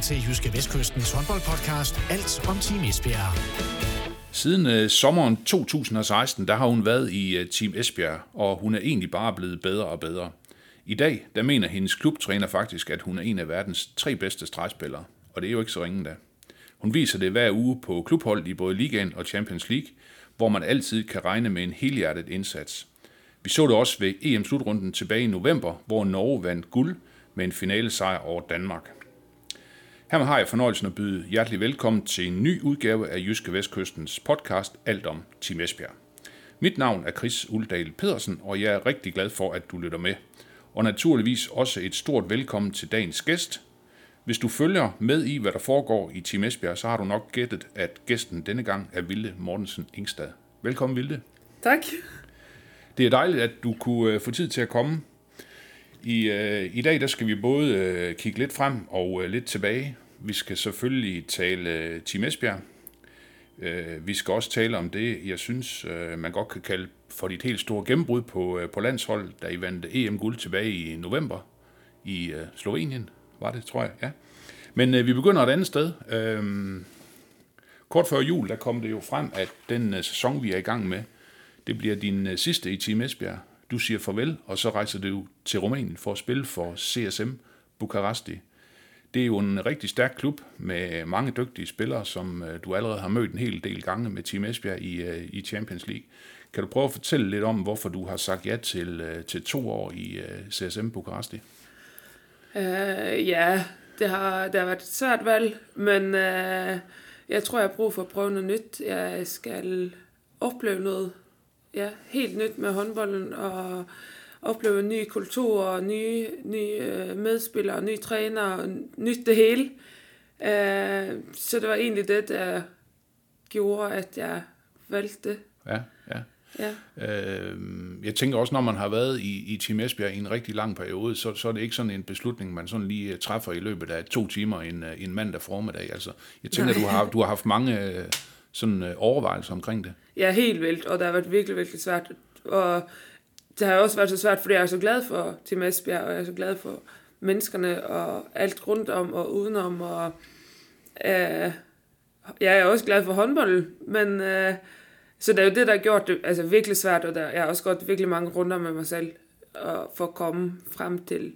til Jyske Vestkystens håndboldpodcast Alt om Team Esbjerg. Siden øh, sommeren 2016, der har hun været i øh, Team Esbjerg, og hun er egentlig bare blevet bedre og bedre. I dag, der mener hendes klubtræner faktisk, at hun er en af verdens tre bedste stregspillere, og det er jo ikke så ringe da. Hun viser det hver uge på klubhold i både Ligaen og Champions League, hvor man altid kan regne med en helhjertet indsats. Vi så det også ved EM-slutrunden tilbage i november, hvor Norge vandt guld med en finale sejr over Danmark. Her har jeg fornøjelsen at byde hjertelig velkommen til en ny udgave af Jyske Vestkystens podcast Alt om Team Esbjerg. Mit navn er Chris Uldal Pedersen, og jeg er rigtig glad for, at du lytter med. Og naturligvis også et stort velkommen til dagens gæst. Hvis du følger med i, hvad der foregår i Team Esbjerg, så har du nok gættet, at gæsten denne gang er Vilde Mortensen Ingstad. Velkommen, Vilde. Tak. Det er dejligt, at du kunne øh, få tid til at komme. I, øh, I dag der skal vi både øh, kigge lidt frem og øh, lidt tilbage. Vi skal selvfølgelig tale Tim Team Esbjerg. Øh, vi skal også tale om det, jeg synes, øh, man godt kan kalde for dit helt store gennembrud på, øh, på landshold, da I vandt EM-guld tilbage i november i Slovenien, var det, tror jeg, ja. Men vi begynder et andet sted. Kort før jul, der kom det jo frem, at den sæson, vi er i gang med, det bliver din sidste i Team Esbjerg. Du siger farvel, og så rejser du til Rumænien for at spille for CSM Bukaresti. Det er jo en rigtig stærk klub med mange dygtige spillere, som øh, du allerede har mødt en hel del gange med Team Esbjerg i, øh, i Champions League. Kan du prøve at fortælle lidt om, hvorfor du har sagt ja til, øh, til to år i CSM Bukaresti? Uh, ja, det har, det har været et svært valg, men uh, jeg tror, jeg har brug for at prøve noget nyt. Jeg skal opleve noget ja, helt nyt med håndbolden og opleve en ny kultur nye, nye øh, medspillere, nye trænere, nyt det hele. Øh, så det var egentlig det, der gjorde, at jeg valgte det. Ja, ja. Ja. Øh, jeg tænker også, når man har været i, i Team Esbjerg i en rigtig lang periode, så, så er det ikke sådan en beslutning, man sådan lige træffer i løbet af to timer en, en mandag formiddag. Altså, jeg tænker, du har, du har haft mange sådan overvejelser omkring det. Ja, helt vildt, og det har været virkelig, virkelig svært. Og det har også været så svært, fordi jeg er så glad for Team Esbjerg, og jeg er så glad for menneskerne og alt rundt om og udenom. Og, øh, jeg er også glad for håndbold, men øh, så det er jo det, der har gjort det altså, virkelig svært, og der, jeg har også gået virkelig mange runder med mig selv og for at komme frem til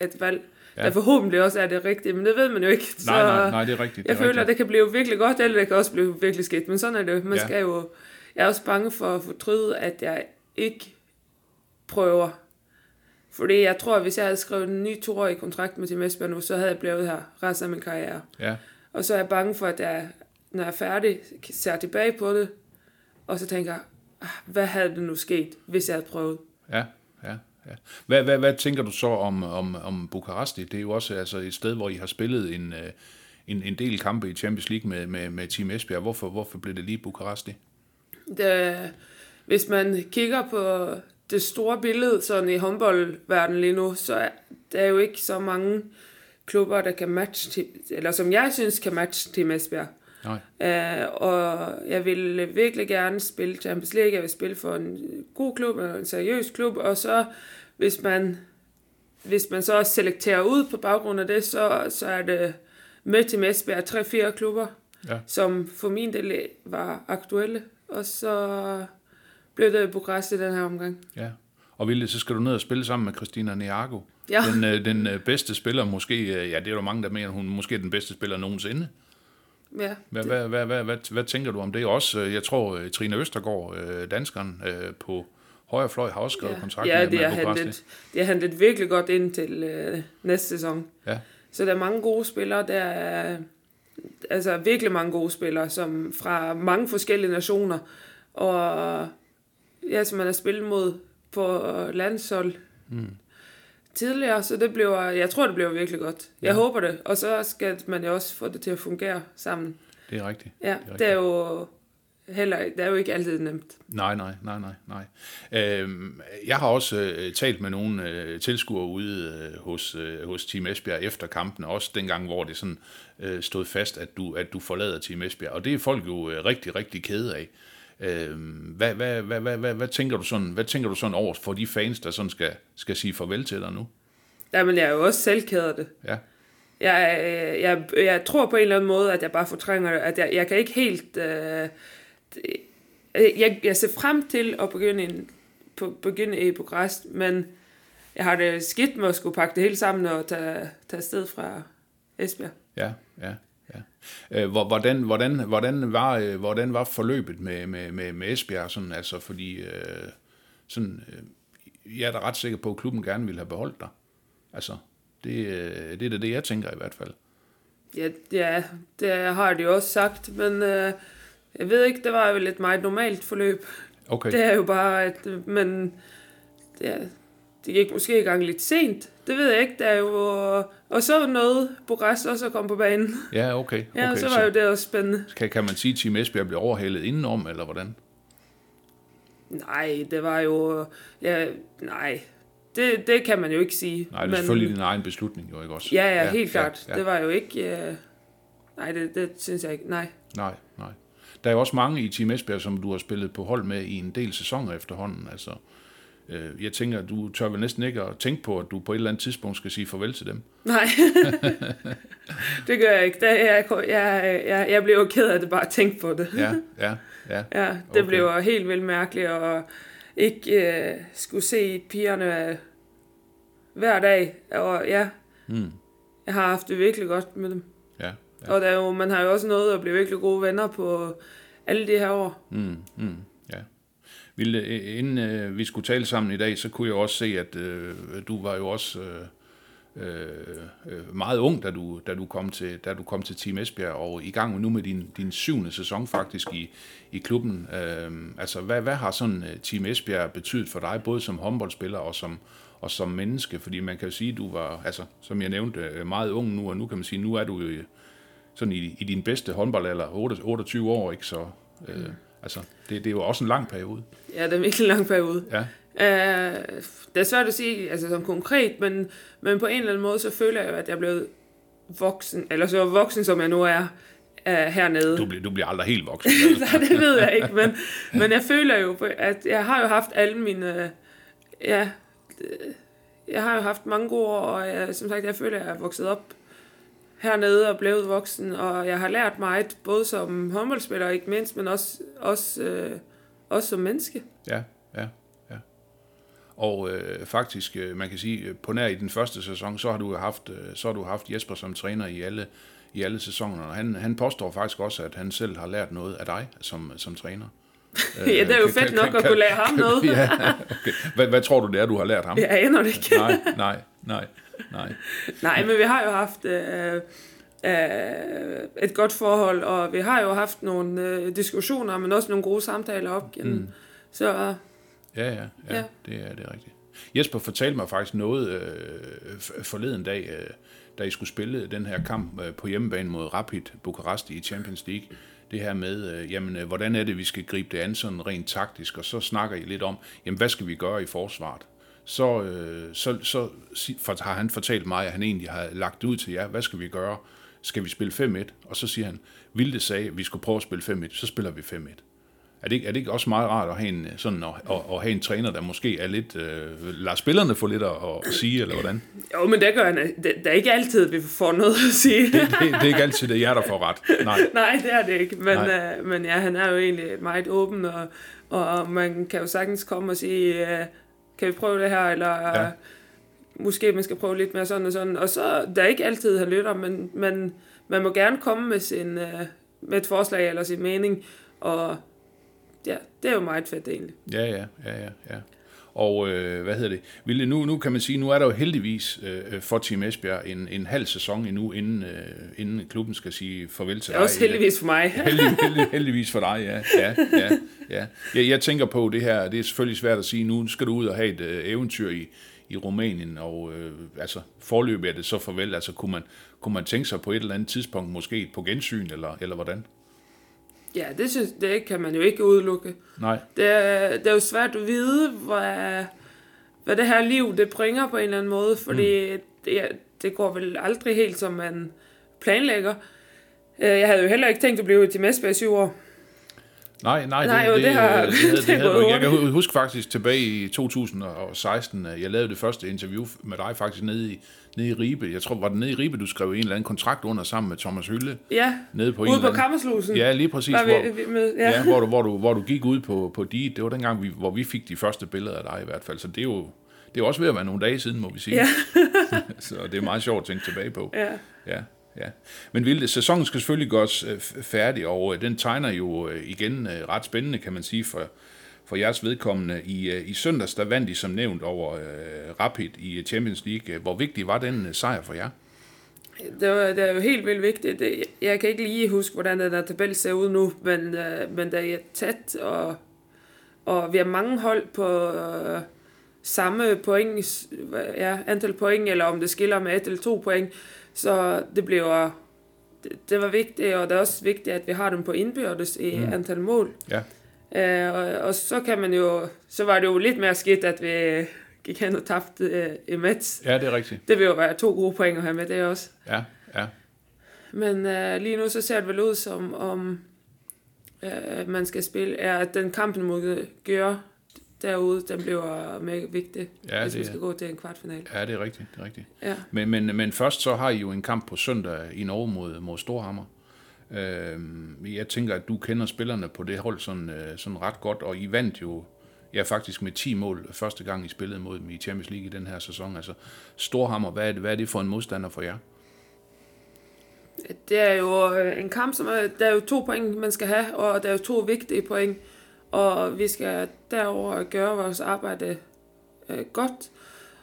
et valg, ja. der forhåbentlig også er det rigtige, men det ved man jo ikke. Så nej, nej, nej, det er rigtigt. Det jeg er føler, rigtigt. at det kan blive virkelig godt, eller det kan også blive virkelig skidt, men sådan er det jo. Man ja. skal jo jeg er også bange for at fortryde, at jeg ikke prøver. Fordi jeg tror, at hvis jeg havde skrevet en ny toårig kontrakt med Team Esbjerg nu, så havde jeg blevet her resten af min karriere. Ja. Og så er jeg bange for, at jeg, når jeg er færdig, ser tilbage på det, og så tænker, ah, hvad havde det nu sket, hvis jeg havde prøvet? Ja, ja. Ja. Hvad, hvad, hvad tænker du så om, om, om Bukaresti? Det er jo også altså, et sted, hvor I har spillet en, øh, en, en del kampe i Champions League med, med, med Team Esbjerg. Hvorfor, hvorfor blev det lige Bukaresti? Det, hvis man kigger på det store billede sådan i håndboldverdenen lige nu, så er der jo ikke så mange klubber, der kan matche, eller som jeg synes kan matche til Esbjerg. Nej. Uh, og jeg vil virkelig gerne spille Champions League, jeg vil spille for en god klub, en seriøs klub, og så hvis man, hvis man så selekterer ud på baggrund af det, så, så er det med til Esbjerg tre-fire klubber, ja. som for min del var aktuelle og så blev det Bukarest i den her omgang. Ja, og Vilde, så skal du ned og spille sammen med Christina Niago. Ja. Den, øh, den øh, bedste spiller, måske, øh, ja, det er der mange, der mener, hun måske er den bedste spiller nogensinde. Ja. Hvad, hvad, hvad, hvad, hvad, hvad tænker du om det? Også, jeg tror, Trine Østergaard, danskeren på højre fløj, har også skrevet ja. kontrakt ja, med, det med handlet, det har handlet virkelig godt ind til øh, næste sæson. Ja. Så der er mange gode spillere, der er altså virkelig mange gode spillere, som fra mange forskellige nationer, og ja, som man har spillet mod på landshold mm. tidligere, så det bliver, jeg tror, det bliver virkelig godt. Jeg ja. håber det, og så skal man jo også få det til at fungere sammen. Det er rigtigt. Ja, det er, rigtigt. det er jo heller, det er jo ikke altid nemt. Nej, nej, nej, nej, nej. Øhm, jeg har også øh, talt med nogle øh, tilskuere ude øh, hos, øh, hos Team Esbjerg efter kampen, også dengang, hvor det sådan øh, stod fast, at du, at du forlader Team Esbjerg. Og det er folk jo øh, rigtig, rigtig kede af. Øh, hvad, hvad, hvad, hvad, hvad, hvad, tænker du sådan, hvad tænker du sådan over for de fans, der sådan skal, skal sige farvel til dig nu? Jamen, jeg er jo også selv ked af det. Ja. jeg, jeg, jeg tror på en eller anden måde, at jeg bare fortrænger det, at jeg, jeg kan ikke helt... Øh, jeg, jeg ser frem til at begynde, en, på, begynde i Bukarest, men jeg har det skidt med at skulle pakke det hele sammen og tage, tage afsted fra Esbjerg. Ja, ja. Ja. Hvordan, hvordan, hvordan, var, hvordan var forløbet med, med, med, med Esbjerg? Sådan, altså, fordi sådan, jeg er da ret sikker på, at klubben gerne ville have beholdt dig. Altså, det, det er da det, jeg tænker i hvert fald. Ja, ja det har de også sagt, men øh, jeg ved ikke, det var jo et meget normalt forløb. Okay. Det er jo bare, at, men er, det gik måske i gang lidt sent. Det ved jeg ikke, der er jo, og så noget Bukarest også at komme på banen. Ja, okay. okay. Ja, så var så, jo det også spændende. Kan, kan man sige, at Team Esbjerg blev overhalet indenom, eller hvordan? Nej, det var jo... Ja, nej, det, det kan man jo ikke sige. Nej, det er selvfølgelig din egen beslutning, jo ikke også? Ja, ja, helt klart. Ja, ja. Det var jo ikke... Uh, nej, det, det synes jeg ikke. Nej. Nej, nej. Der er jo også mange i Team Esbjerg, som du har spillet på hold med i en del sæsoner efterhånden. Altså, øh, jeg tænker, du tør vel næsten ikke at tænke på, at du på et eller andet tidspunkt skal sige farvel til dem. Nej, det gør jeg ikke. Det, jeg, jeg, jeg, jeg blev jo ked af det bare at tænke på det. ja, ja, ja. ja det okay. blev helt vildt mærkeligt, og ikke øh, skulle se pigerne hver dag. Og ja, mm. jeg har haft det virkelig godt med dem. Ja, ja. Og der er jo, man har jo også nået at blive virkelig gode venner på alle de her år. Mm, mm. Ville, øh, inden øh, vi skulle tale sammen i dag, så kunne jeg også se, at øh, du var jo også... Øh, øh, meget ung, da du, da, du kom til, da du kom til Team Esbjerg, og i gang nu med din, din syvende sæson faktisk i, i klubben. Øh, altså, hvad, hvad har sådan øh, Team Esbjerg betydet for dig, både som håndboldspiller og som, og som menneske? Fordi man kan jo sige, at du var, altså, som jeg nævnte, øh, meget ung nu, og nu kan man sige, nu er du jo sådan i, i din bedste håndboldalder, 28 år, ikke? Så øh, mm altså, det, det er jo også en lang periode. Ja, det er en virkelig lang periode. Ja. Uh, det er svært at sige altså, sådan konkret, men, men på en eller anden måde, så føler jeg jo, at jeg er blevet voksen, eller så voksen, som jeg nu er, uh, hernede. Du, bliver, du bliver aldrig helt voksen. Nej, det ved jeg ikke, men, men jeg føler jo, at jeg har jo haft alle mine, ja, jeg har jo haft mange gode år, og jeg, som sagt, jeg føler, at jeg er vokset op hernede og blevet voksen, og jeg har lært meget, både som håndboldspiller ikke mindst, men også, også, øh, også som menneske. Ja, ja. ja. Og øh, faktisk, øh, man kan sige, øh, på nær i den første sæson, så har du haft, øh, så har du haft Jesper som træner i alle, i alle sæsonerne, Og han, han påstår faktisk også, at han selv har lært noget af dig som, som træner ja, det er jo fedt kan, nok kan, at kunne lære ham noget. ja, okay. hvad, hvad tror du, det er, du har lært ham? Jeg aner det ikke. nej, nej, nej, nej. nej, men vi har jo haft øh, øh, et godt forhold, og vi har jo haft nogle øh, diskussioner, men også nogle gode samtaler op gennem. Mm. Så Ja, ja, ja, ja. Det, er, det er rigtigt. Jesper fortalte mig faktisk noget øh, forleden dag, øh, da I skulle spille den her kamp øh, på hjemmebane mod Rapid Bukarest i Champions League. Det her med, øh, jamen, øh, hvordan er det, vi skal gribe det an sådan rent taktisk, og så snakker I lidt om, jamen, hvad skal vi gøre i forsvaret? Så, øh, så, så for, har han fortalt mig, at han egentlig har lagt ud til jer, hvad skal vi gøre? Skal vi spille 5-1? Og så siger han, Vilde sagde, at vi skulle prøve at spille 5-1, så spiller vi 5-1. Er det, ikke, er det ikke også meget rart at have en, sådan, at, at, at have en træner, der måske er lidt... Øh, lader spillerne få lidt at, at sige, eller hvordan? Jo, men det gør han. Det, det er ikke altid, vi får noget at sige. det, det, det er ikke altid, det er jer, der får ret. Nej, Nej det er det ikke. Men, øh, men ja, han er jo egentlig meget åben, og, og man kan jo sagtens komme og sige, øh, kan vi prøve det her, eller... Ja. Måske man skal prøve lidt mere sådan og sådan. Og så, der er ikke altid, han lytter, men, men man må gerne komme med, sin, øh, med et forslag eller sin mening, og ja, det er jo meget fedt egentlig. Ja, ja, ja, ja. ja. Og øh, hvad hedder det? Ville, nu, nu kan man sige, nu er der jo heldigvis øh, for Team Esbjerg en, en halv sæson endnu, inden, øh, inden klubben skal sige farvel til dig. Også heldigvis for mig. heldig, heldig, heldigvis for dig, ja. ja, ja, ja. Jeg, jeg tænker på det her, det er selvfølgelig svært at sige, nu skal du ud og have et øh, eventyr i, i Rumænien, og øh, altså forløbet er det så farvel, altså kunne man, kunne man tænke sig på et eller andet tidspunkt, måske på gensyn, eller, eller hvordan? Ja, det, synes, det kan man jo ikke udelukke. Nej. Det er, det er jo svært at vide, hvad, hvad det her liv det bringer på en eller anden måde, fordi mm. det, det går vel aldrig helt, som man planlægger. Øh, jeg havde jo heller ikke tænkt at blive til Mesbæk i syv år. Nej, nej, Nej, jo, det har- det, havde, det det er havde, gået jeg kan huske faktisk tilbage i 2016, at jeg lavede det første interview med dig faktisk nede i, nede i Ribe. Jeg tror, var det nede i Ribe, du skrev en eller anden kontrakt under sammen med Thomas Hylle. Ja, Nede på en ude eller på Kammerslusen. Ja, lige præcis. hvor, vi, vi med, ja. ja. hvor, du, hvor, du, hvor du gik ud på, på de, det var dengang, vi, hvor vi fik de første billeder af dig i hvert fald. Så det er jo, det er også ved at være nogle dage siden, må vi sige. Ja. så det er meget sjovt at tænke tilbage på. ja. Ja, ja. Men Vilde, sæsonen skal selvfølgelig gøres øh, færdig, og øh, den tegner jo øh, igen ret spændende, kan man sige, for, for jeres vedkommende. I, øh, I søndags, der vandt I som nævnt over øh, Rapid i Champions League. Hvor vigtig var den øh, sejr for jer? Det, var, det er jo helt vildt vigtigt. Det- Jeg kan ikke lige huske, hvordan den der tabel ser ud nu, men, øh, men der er tæt, og, og vi har mange hold på øh, samme point, ja, antal point, eller om det skiller med et eller to point. Så det bliver det, det var vigtigt, og det er også vigtigt, at vi har dem på indbyrdes i mm. antal mål. Ja, Øh, og, og så kan man jo, så var det jo lidt mere skidt, at vi gik hen og tabte øh, i Mets. ja det er rigtigt. Det vil jo være to gode point at have med det også. Ja, ja. Men øh, lige nu så ser det vel ud som om øh, man skal spille, er at den kampen mod Gør derude, den bliver mega vigtig, Ja, hvis det man skal gå til en kvartfinal. Ja, det er rigtigt. Det er rigtigt. Ja. Men, men, men først så har I jo en kamp på søndag i Norge mod, mod Storhammer. Øhm, jeg tænker, at du kender spillerne på det hold sådan, øh, sådan ret godt, og I vandt jo ja, faktisk med 10 mål første gang I spillede mod dem i Champions League i den her sæson. Altså Storhammer, hvad er det, hvad er det for en modstander for jer? Det er jo øh, en kamp, som er, der er jo to point, man skal have, og der er jo to vigtige point, og vi skal derover gøre vores arbejde øh, godt.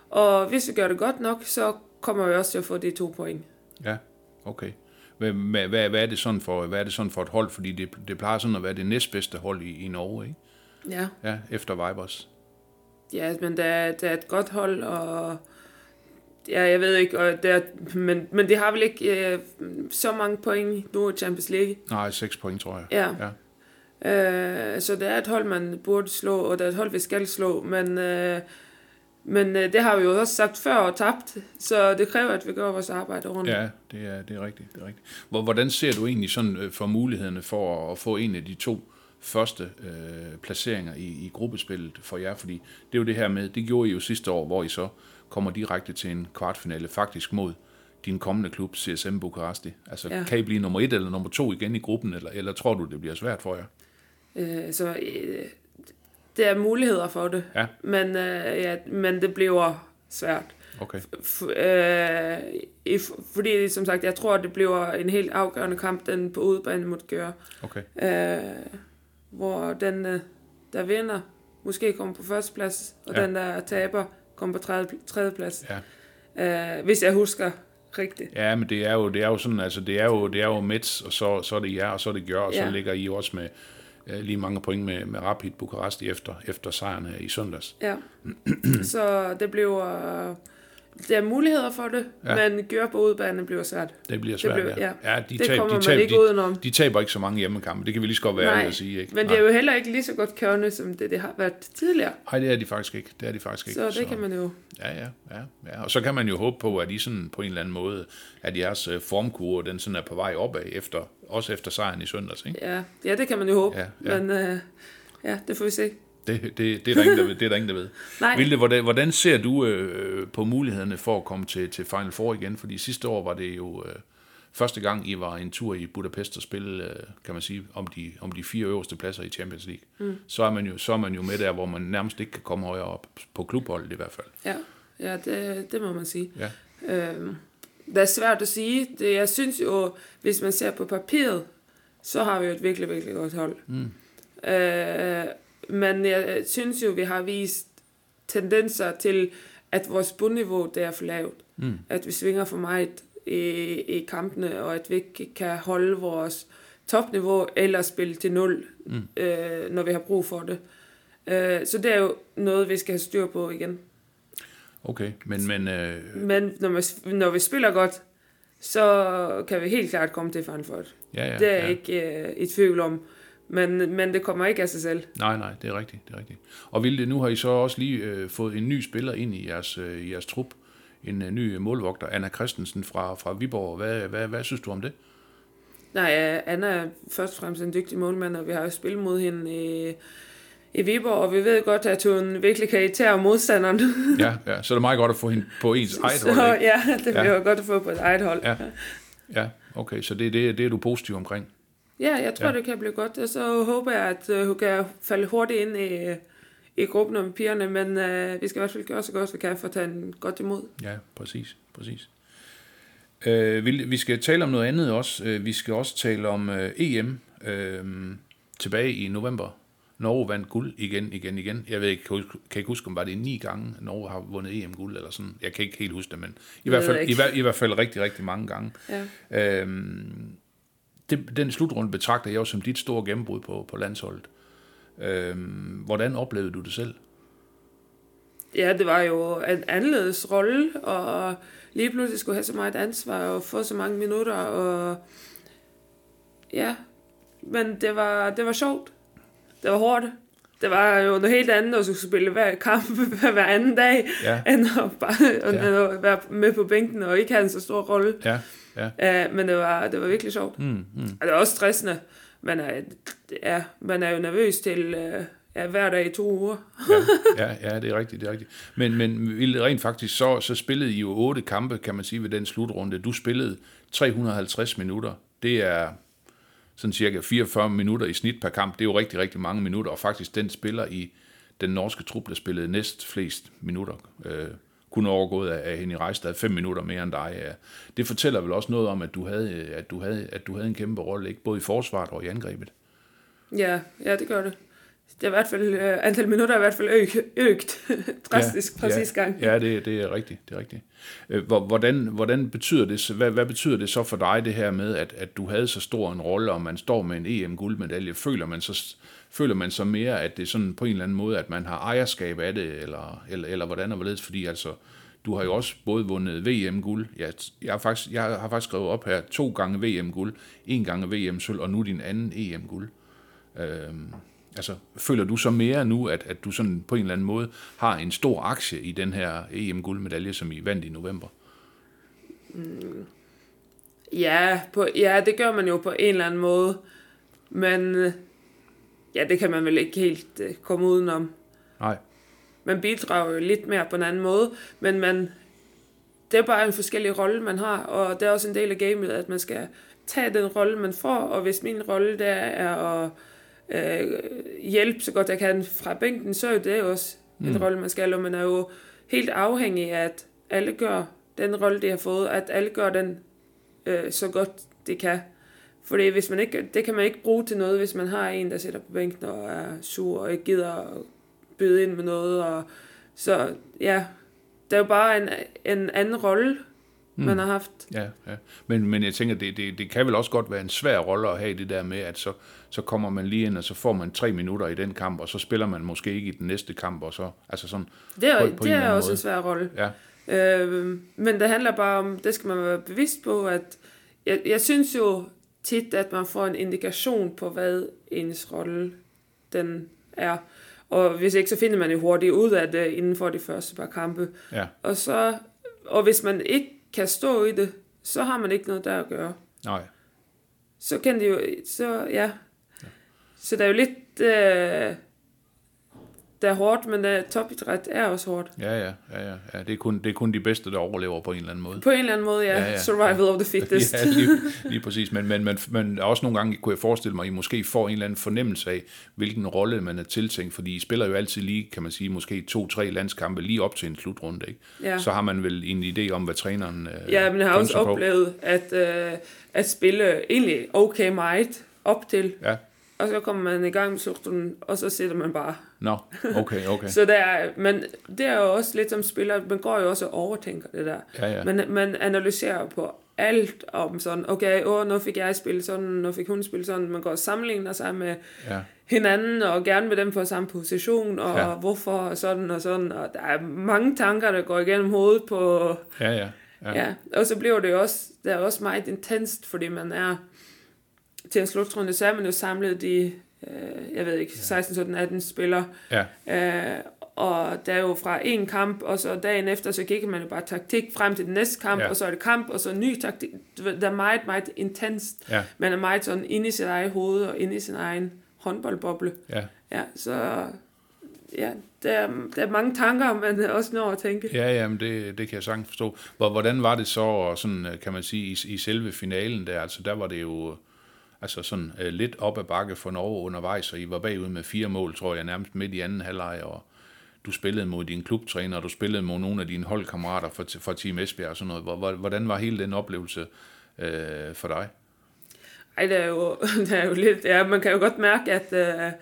Og hvis vi gør det godt nok, så kommer vi også til at få de to point. Ja, okay. Hvad, hvad, hvad, hvad, er det sådan for, hvad er det sådan for et hold? Fordi det, det plejer sådan at være det næstbedste hold i, i Norge, ikke? Ja. Ja, efter Vibers. Ja, men der, er- der er et godt hold, og ja, jeg ved ikke, og der, men, men det har vel ikke øh, så mange point nu i Champions League. Nej, 6 point, tror jeg. Ja. Ja. Øh, så det er et hold, man burde slå, og det er et hold, vi skal slå, men, øh, men øh, det har vi jo også sagt før og tabt, så det kræver, at vi gør vores arbejde ordentligt. Ja, det er, det er rigtigt. Det er rigtigt. Hvor- Hvordan ser du egentlig sådan øh, for mulighederne for at få en af de to første øh, placeringer i, i gruppespillet for jer? Fordi det er jo det her med, det gjorde I jo sidste år, hvor I så kommer direkte til en kvartfinale, faktisk mod din kommende klub, CSM Bukaresti. Altså. Ja. kan I blive nummer et eller nummer to igen i gruppen, eller, eller tror du, det bliver svært for jer? Øh, så øh, det er muligheder for det, Ja. men, øh, ja, men det bliver svært. Okay. F- øh, i, fordi, som sagt, jeg tror, det bliver en helt afgørende kamp, den på udebane mod Gøre. Okay. Øh, hvor den, øh, der vinder, måske kommer på første plads, og Ja. den, der taber, kommer på tredje, tredje plads. Ja. Øh, hvis jeg husker rigtigt. Ja, men det er jo, det er jo sådan, altså det er jo, det er jo Mets, og så, så er det jer, og så er det Gør, og så Ja. ligger I også med øh, lige mange point med, med Rapid Bukaresti efter, efter sejren her i søndags. Ja. Så det bliver... Der er muligheder for det, Ja. men gør på udebane bliver svært. Det bliver svært, bliver- ja. ja. ja de, Det tab, kommer de, man tab, ikke de, udenom. de taber ikke så mange hjemmekampe, det kan vi lige så godt være Nej, at sige. Ikke? Men det er jo heller ikke lige så godt kørende, som det, det har været tidligere. Nej, det er de faktisk ikke. Det er de faktisk ikke. Så det kan man jo... Ja, ja, ja, ja. Og så kan man jo håbe på, at I sådan på en eller anden måde, at jeres øh, formkurve, den sådan er på vej opad, efter, også efter sejren i søndags, ikke? Ja, ja det kan man jo håbe. Ja, ja. Men øh, ja, det får vi se. Det, det, det, er der ingen, der ved. Det er der ingen, der ved. Nej. Vilde, hvordan, hvordan ser du øh, på mulighederne for at komme til, til Final Four igen? Fordi sidste år var det jo øh, første gang, I var en tur i Budapest og spille, øh, kan man sige, om de, om de fire øverste pladser i Champions League. Mm. Så, er man jo, så er man jo med der, hvor man nærmest ikke kan komme højere op, på klubholdet i hvert fald. Ja, ja det, det må man sige. Ja, Øhm, det er svært at sige. Det, jeg synes jo, hvis man ser på papiret, så har vi jo et virkelig, virkelig godt hold. Mm. Øh, men jeg synes jo, vi har vist tendenser til, at vores bundniveau det er for lavt. Mm. At vi svinger for meget i, i kampene, og at vi ikke kan holde vores topniveau eller spille til nul, mm. øh, når vi har brug for det. Øh, så det er jo noget, vi skal have styr på igen. Okay. Men, men øh, Men når, man, når vi spiller godt, så kan vi helt klart komme til Four. ja, ja, Det er ja. jeg ikke øh, i tvivl om. Men, men det kommer ikke af sig selv. Nej, nej, det er rigtigt, det er rigtigt. Og Vilde, nu har I så også lige øh, fået en ny spiller ind i jeres, øh, i jeres trup. En øh, ny målvogter, Anna Christensen fra, fra Viborg. Hvad, hvad, hvad synes du om det? Nej, øh, Anna er først og fremmest en dygtig målmand, og vi har jo spillet mod hende i, i Viborg, og vi ved godt, at hun virkelig kan irritere modstanderen. Ja, ja, så det er meget godt at få hende på ens eget Så hold. Ikke? ja, det bliver Ja. godt at få på et eget hold. Ja. Ja, okay, så det, det, det er du positiv omkring. Ja, jeg tror, Ja. det kan blive godt. Og så håber jeg, at øh, hun kan falde hurtigt ind i, i gruppen med pigerne, men øh, vi skal i hvert fald gøre så godt, vi kan for at tage godt imod. Ja, præcis, præcis. Øh, vi, vi skal tale om noget andet også. Øh, vi skal også tale om øh, EM øh, tilbage i november. Norge vandt guld igen, igen, igen. Jeg ved ikke, kan, huske, kan ikke huske, om var det ni gange, Norge har vundet EM-guld eller sådan. Jeg kan ikke helt huske det, men i, hvert fald, i, hver, i hvert fald rigtig, rigtig mange gange. Ja. Øhm, det, den slutrunde betragter jeg jo som dit store gennembrud på, på landsholdet. Øhm, hvordan oplevede du det selv? ja, det var jo en anderledes rolle, og lige pludselig skulle have så meget ansvar og få så mange minutter, og ja, men det var, det var sjovt. Det var hårdt. Det var jo noget helt andet at skulle spille hver kamp hver anden dag, Ja, end at, bare, Ja. ja. at være med på bænken og ikke have en så stor rolle. ja, ja. Uh, men det var, det var virkelig sjovt. Mm, mm. Og det var også stressende. Man er, ja, man er jo nervøs til uh, ja, hver dag i to uger. ja, ja, ja, det er rigtigt, det er rigtigt. Men, men rent faktisk, så, så spillede I jo otte kampe, kan man sige, ved den slutrunde. Du spillede 350 minutter. Det er sådan cirka 44 minutter i snit per kamp. Det er jo rigtig, rigtig mange minutter, og faktisk den spiller i den norske trup, der spillede næst flest minutter. Øh, kun overgået af, af Henny Rejstad, fem minutter mere end dig. Ja. Det fortæller vel også noget om, at du havde, at du havde, at du havde en kæmpe rolle, ikke? både i forsvaret og i angrebet. Ja, ja, det gør det. Det er i hvert fald, uh, antal minutter er i hvert fald øg, øgt drastisk ja, fra ja, sidste gang. Ja, det, det er rigtigt. Det er rigtigt. Øh, hvor- Hvordan, hvordan betyder det, hvad, hvad betyder det så for dig, det her med, at, at du havde så stor en rolle, og man står med en EM-guldmedalje? Føler man, så, føler man så mere, at det er sådan på en eller anden måde, at man har ejerskab af det, eller, eller, eller hvordan og hvorledes? Fordi altså, du har jo også både vundet VM-guld. Jeg, jeg, har faktisk, jeg har faktisk skrevet op her to gange VM-guld, en gange VM-sølv, og nu din anden EM-guld. Øhm, altså, føler du så mere nu, at, at du sådan på en eller anden måde har en stor aktie i den her EM-guldmedalje, som I vandt i november? Ja, på, ja, det gør man jo på en eller anden måde. Men øh, ja, det kan man vel ikke helt uh, komme udenom. Nej. Man bidrager jo lidt mere på en anden måde, men man, det er bare en forskellig rolle, man har, og det er også en del af gamet, at man skal tage den rolle, man får, og hvis min rolle der er at øh, hjælpe så godt jeg kan fra bænken, så er jo det også mm. en rolle, man skal, og man er jo helt afhængig af, at alle gør den rolle, de har fået, at alle gør den øh, så godt de kan. Fordi hvis man ikke, det kan man ikke bruge til noget, hvis man har en, der sidder på bænken og er sur og ikke gider at byde ind med noget. Og, så ja, det er jo bare en, en anden rolle, mm. man har haft. Ja, ja. Men, men jeg tænker, det, det, det kan vel også godt være en svær rolle at have det der med, at så, så kommer man lige ind, og så får man tre minutter i den kamp, og så spiller man måske ikke i den næste kamp, og så, altså sådan, Det er, På- på, det er også måde. en svær rolle. ja, Øh, men det handler bare om, det skal man være bevidst på, at jeg, jeg synes jo tit, at man får en indikation på, hvad ens rolle den er. Og hvis ikke, så finder man jo hurtigt ud af det inden for de første par kampe. ja, Og, så, og hvis man ikke kan stå i det, så har man ikke noget der at gøre. nej, Så kan det jo, så ja. Så det er jo lidt, øh, det er hårdt, men uh, topidræt er også hårdt. ja, ja, ja, ja, ja. Det, er kun, det er kun de bedste, der overlever på en eller anden måde. På en eller anden måde, ja. Ja, ja, ja. ja. Survival of the fittest. Ja, lige, lige præcis. Men, men, men, men også nogle gange kunne jeg forestille mig, at I måske får en eller anden fornemmelse af, hvilken rolle man er tiltænkt, fordi I spiller jo altid lige, kan man sige, måske to-tre landskampe lige op til en slutrunde, ikke? Ja. Så har man vel en idé om, hvad træneren øh, Ja, men jeg har også på. oplevet at, øh, at spille egentlig okay meget op til, Ja, og så kommer man i gang med slutrunden, og så sidder man bare. nå, okay, okay. Så der er, men det er jo også lidt som spiller, man går jo også og overtænker det der. Ja, ja. Man, man analyserer på alt om sådan, okay, åh, nu fik jeg spillet sådan, nu fik hun spillet sådan. Man går og sammenligner sig med Ja, hinanden, og gerne med dem på samme position, og Ja. hvorfor, og sådan og sådan. Og der er mange tanker, der går igennem hovedet på, ja, ja. Ja. ja, og så bliver det jo også, det er også meget intenst, fordi man er til en slutrunde, så er man jo samlet de, øh, jeg ved ikke, 16, 17, 18 spillere, ja. øh, og der er jo fra en kamp, og så dagen efter, så kigger man jo bare taktik frem til den næste kamp, Ja. og så er det kamp, og så ny taktik. Det er meget, meget intenst. Ja. Man er meget sådan inde i sit eget hoved, og inde i sin egen håndboldboble. Ja. Ja, så ja, der, er, der er mange tanker, man også når at tænke. Ja, ja, men det, det kan jeg sagtens forstå. Hvor- Hvordan var det så, og sådan, øh, kan man sige, i, i selve finalen der? Altså, der var det jo altså sådan, øh, lidt op ad bakke for Norge undervejs, og I var bagud med fire mål, tror jeg, nærmest midt i anden halvleg, og du spillede mod din klubtræner, og du spillede mod nogle af dine holdkammerater fra, fra Team Esbjerg og sådan noget. Hvor- hvor- Hvordan var hele den oplevelse øh, for dig? Ej, det er jo, det er jo lidt... Ja, man kan jo godt mærke, at uh,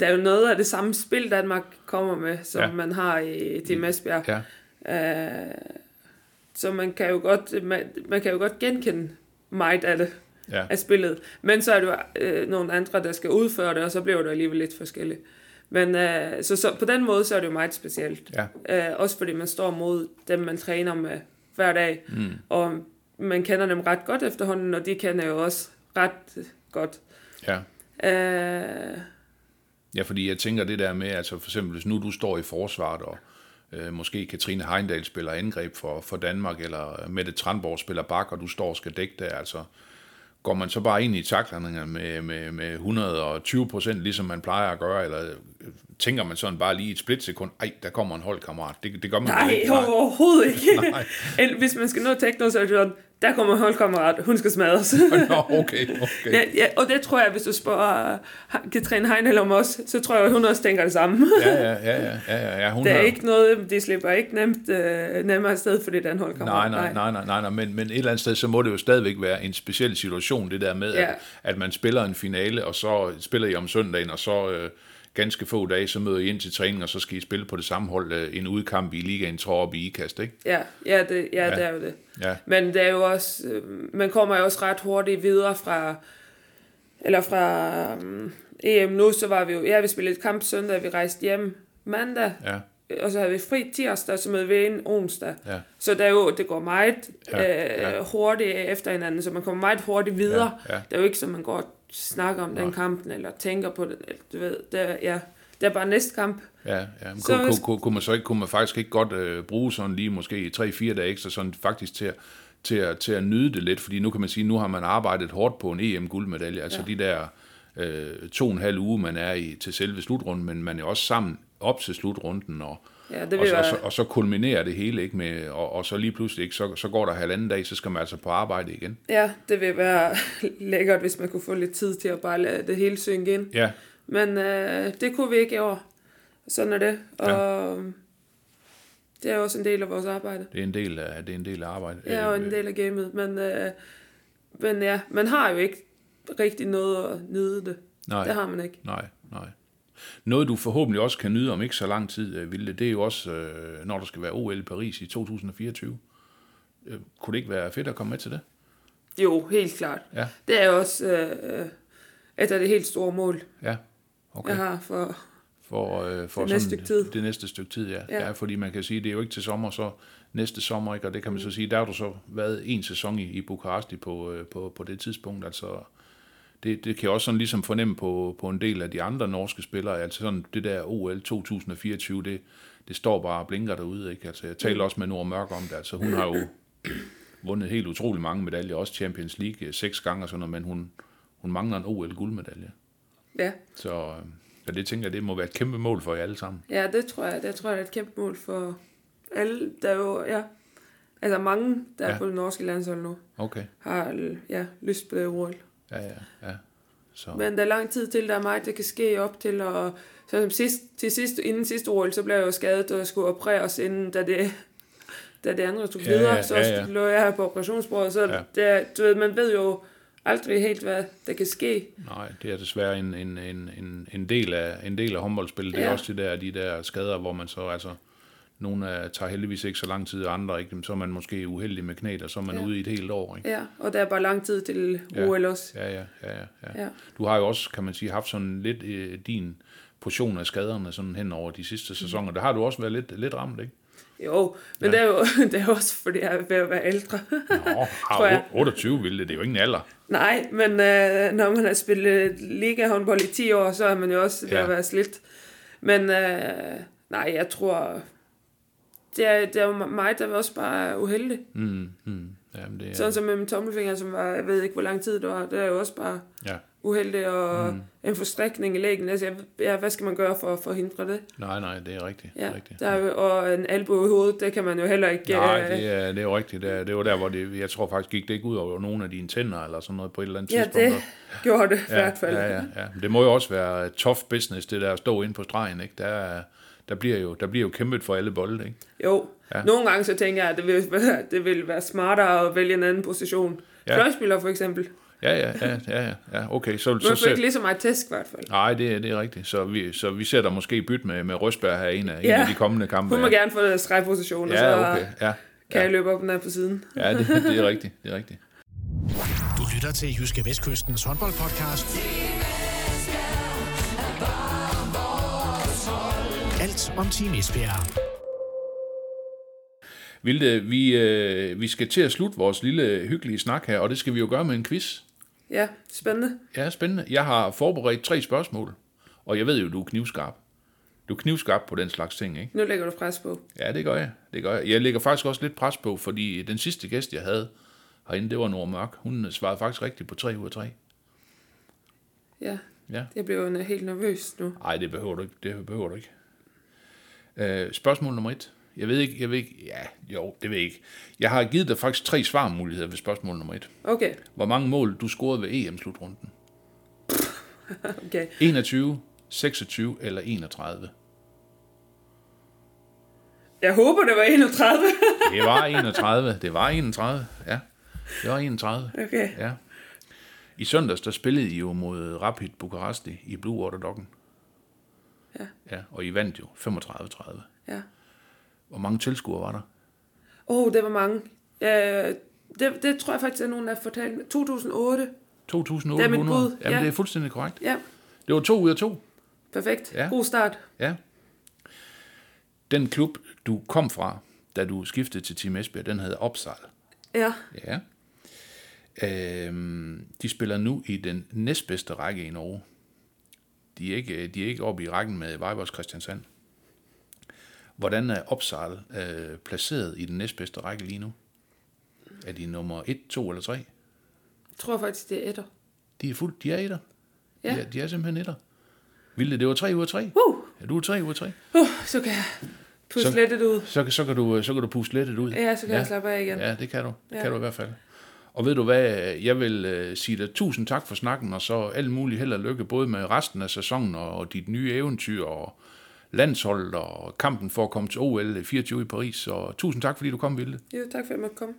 der er jo noget af det samme spil, Danmark kommer med, som Ja. man har i Team Esbjerg. Ja, Uh, så man kan jo godt, man, man kan jo godt genkende meget af det, ja, af spillet. Men så er det øh, nogle andre, der skal udføre det, og så bliver det alligevel lidt forskelligt. Men øh, så, så på den måde, så er det jo meget specielt. ja, Øh, også fordi man står mod dem, man træner med hver dag. mm, Og man kender dem ret godt efterhånden, og de kender jo også ret godt. ja. Øh, Ja, fordi jeg tænker det der med, altså for eksempel, hvis nu du står i forsvaret, og øh, måske Katrine Heindal spiller angreb for, for Danmark, eller Mette Tranborg spiller bak, og du står og skal dække det, altså går man så bare ind i taklerne med, med, med 120 procent, ligesom man plejer at gøre, eller øh, tænker man sådan bare lige et splitsekund, ej, der kommer en holdkammerat. Det, det gør man nej, ikke. overhovedet ikke. Nej. Hvis man skal nå tekno, så er det sådan, der kommer en holdkammerat, hun skal smadres. Nå, okay, okay. ja, ja, og det tror jeg, hvis du spørger Katrine Heinel om os, så tror jeg, hun også tænker det samme. Ja, ja, ja, ja, ja, ja, hun Det er har- ikke noget, de slipper ikke nemt øh, nemmere afsted, fordi den holdkammerat. Nej, nej, nej, nej, nej, nej. Men, men et eller andet sted, så må det jo stadigvæk være en speciel situation, det der med, Ja. at, at man spiller en finale, og så spiller I om søndagen, og så øh, ganske få dage, så møder I ind til træning, og så skal I spille på det samme hold øh, en udkamp i ligaen, tror op i IKAST, ikke? Ja, ja, det, ja, Ja. det er jo det. Ja, Men det er jo også, øh, man kommer jo også ret hurtigt videre fra, eller fra um, EM nu, så var vi jo, ja, vi spillede et kamp søndag, vi rejste hjem mandag, ja, og så havde vi fri tirsdag, så mødte vi ind onsdag. ja, Så det, er jo, det går meget Ja, ja, øh, hurtigt efter hinanden, så man kommer meget hurtigt videre. Ja, ja. Det er jo ikke, som man går snakker om den kampen, eller tænker på det. eller Du ved, det er, ja, det er bare næste kamp. ja. ja. Men Så kunne, kunne, kunne, man så ikke, kunne man faktisk ikke godt øh, bruge sådan lige måske 3-4 dage ekstra, sådan faktisk til at, til, at, til at nyde det lidt, fordi nu kan man sige, nu har man arbejdet hårdt på en EM-guldmedalje, altså ja. de der øh, to og en halv uge, man er i til selve slutrunden, men man er også sammen op til slutrunden, og, Ja, det og, så, og, så, og så kulminerer det hele, ikke med, og, og så lige pludselig, ikke, så, så går der halvanden dag, så skal man altså på arbejde igen. ja, det vil være lækkert, hvis man kunne få lidt tid til at bare lade det hele synke ind. Ja, Men øh, det kunne vi ikke i år. Sådan er det. Og ja. det er også en del af vores arbejde. det er en del af, det er en del af arbejdet. Ja, og en del af gamet. Men, øh, men ja, man har jo ikke rigtig noget at nyde det. Nej. Det har man ikke. Nej, nej. Noget, du forhåbentlig også kan nyde om ikke så lang tid, øh, Vilde, det er jo også, øh, når der skal være OL i Paris i 2024. Øh, Kunne det ikke være fedt at komme med til det? Jo, helt klart. Ja, Det er også øh, et af de helt store mål, ja. okay. Jeg har for... For, øh, for Det næste stykke tid. Det næste stykke tid, ja. ja. Ja. ja. fordi man kan sige, det er jo ikke til sommer, så næste sommer, ikke? og det kan man så sige, der har du så været en sæson i, i Bukaresti på, øh, på, på det tidspunkt, altså det, det kan jeg også sådan ligesom fornemme på, på en del af de andre norske spillere, altså sådan det der OL 2024, det, det står bare og blinker derude, ikke? Altså jeg taler også med Nora Mørk om det, altså hun har jo vundet helt utrolig mange medaljer, også Champions League øh, seks gange og sådan noget, men hun, hun mangler en OL-guldmedalje. Ja, Så, øh, så det tænker jeg, det må være et kæmpe mål for jer alle sammen. ja det tror jeg, det tror jeg er et kæmpe mål for alle, der er jo, ja, altså mange, der. Ja. er på det norske landshold nu, Okay, har ja, lyst på det OL. Ja, ja, ja. Så, Men der er lang tid til, der er meget, der kan ske op til, og så som sidst, til sidst, inden sidste OL, så blev jeg jo skadet, og skulle opereres inden, da det, da det andre tog Ja, videre, ja, så ja, ja. lå jeg her på operationsbordet, så Ja. ja. det, er- du ved, man ved jo aldrig helt, hvad der kan ske. nej, det er desværre en, en, en, en, en, del, af, en del af håndboldspillet. Det er Ja. også de der, de der skader, hvor man så, altså, nogle af, tager heldigvis ikke så lang tid, og andre ikke, så er man måske uheldig med knæet, og så er man Ja. ude i et helt år. Ikke? Ja, og der er bare lang tid til Ja. OL også. Ja, ja, ja, ja, ja. Ja. Du har jo også, kan man sige, haft sådan lidt øh, din portion af skaderne sådan hen over de sidste sæsoner. Der har du også været lidt, lidt ramt, ikke? Jo, men Ja. ja. det, er jo, det er jo også, fordi jeg er ved at være ældre. Nå, Tror jeg. har 28 ville det, det er jo ingen alder. Nej, men øh, når man har spillet liga håndbold i 10 år, så er man jo også ved Ja. at være slidt. Men øh, Nej, jeg tror... Det er, det er jo mig, der var også bare uheldig. Mm, mm. Jamen, det er, Sådan som med min tommelfinger, som var, jeg ved ikke, hvor lang tid det var. Det er jo også bare ja. uheldig og mm. en forstrækning i lægen. Altså, jeg, ja, hvad skal man gøre for at forhindre det? Nej, nej, det er rigtigt. Ja, rigtigt. der er jo, og en albu i hovedet, det kan man jo heller ikke... Nej, øh, det er, det er jo rigtigt. Det, er, det var der, hvor det, jeg tror faktisk gik det ikke ud over nogle af dine tænder eller sådan noget på et eller andet Ja, tidspunkt. det gjorde det i ja, hvert fald. Ja, ja, ja. Det må jo også være tough business, det der at stå inde på stregen, ikke? Der, er- der, bliver jo, der bliver jo kæmpet for alle bolde, ikke? Jo, Ja. ja. nogle gange så tænker jeg, at det vil, være- det vil være smartere at vælge en anden position. Ja. Ja. Fløjspiller for eksempel. Ja, ja, ja, ja, ja, ja okay. Så, Man så, så, ikke lige så meget tæsk i hvert fald. nej, det, er- det er rigtigt. Så vi, så vi ser der måske bytte med, med Røsberg her en af, en Ja. af de kommende kampe. Hun må ja. gerne få det stregposition, og så Ja, okay. Ja, kan jeg løbe op den her på siden. ja det, det er rigtigt. Det er rigtigt. Du lytter til Jyske Vestkystens håndboldpodcast. Alt om Team Esbjerg. Vilde, vi, øh, vi skal til at slutte vores lille hyggelige snak her, og det skal vi jo gøre med en quiz. Ja, spændende. Ja, spændende. Jeg har forberedt tre spørgsmål, og jeg ved jo, du er knivskarp. Du er knivskarp på den slags ting, ikke? Nu lægger du pres på. Ja, det gør jeg. Det gør jeg. Jeg lægger faktisk også lidt pres på, fordi den sidste gæst, jeg havde herinde, det var Nora Mørk. Hun svarede faktisk rigtigt på 3 ud af 3. Ja, Ja. jeg bliver helt nervøs nu. Nej, det behøver du ikke. Det behøver du ikke. Øh, spørgsmål nummer et. Jeg ved ikke, jeg ved ikke, ja, jo, det ved jeg ikke. Jeg har givet dig faktisk tre svarmuligheder ved spørgsmål nummer et. Okay, Hvor mange mål du scorede ved EM-slutrunden? okay. 21, 26 eller 31? Jeg håber, det var 31. Det var 31. Det var 31, ja. Det var 31, okay. ja. I søndags, der spillede I jo mod Rapid Bukaresti i Blue Water Doggen. Ja. Ja, og I vandt jo 35-30. Ja. Hvor mange tilskuere var der? Åh, oh, det var mange. Ja, det, det tror jeg faktisk, at nogen har fortalt. mig. 2008. 2.800? Det er mit bud, Jamen, ja. det er fuldstændig korrekt. Ja, Det var to ud af to. perfekt. Ja. God start. Ja. Den klub, du kom fra, da du skiftede til Team Esbjerg, den hedder Opsal. Ja, Ja. Øhm, de spiller nu i den næstbedste række i Norge. De er ikke, de er ikke oppe i rækken med Vejbos Christiansand. Hvordan er Opsal øh, placeret i den næstbedste række lige nu? Er de nummer 1, 2 eller 3? jeg tror faktisk, det er etter. De er fuldt, de er etter. Ja. De, er, de er simpelthen etter. Vilde, det var 3 ud af 3. Uh, Ja, du er 3 ud af 3. uh, så kan jeg pusse Så- lettet ud. Så, så, kan du, så kan du puste lettet ud. Ja, så kan ja. jeg slappe af igen. Ja, det kan du. Det Ja. kan du i hvert fald. Og ved du hvad, jeg vil øh, sige dig tusind tak for snakken, og så alt muligt held og lykke, både med resten af sæsonen og, og dit nye eventyr, og landsholdet og kampen for at komme til OL 24 øh, i Paris. Så tusind tak, fordi du kom, Vilde. Jo, tak for at jeg måtte komme.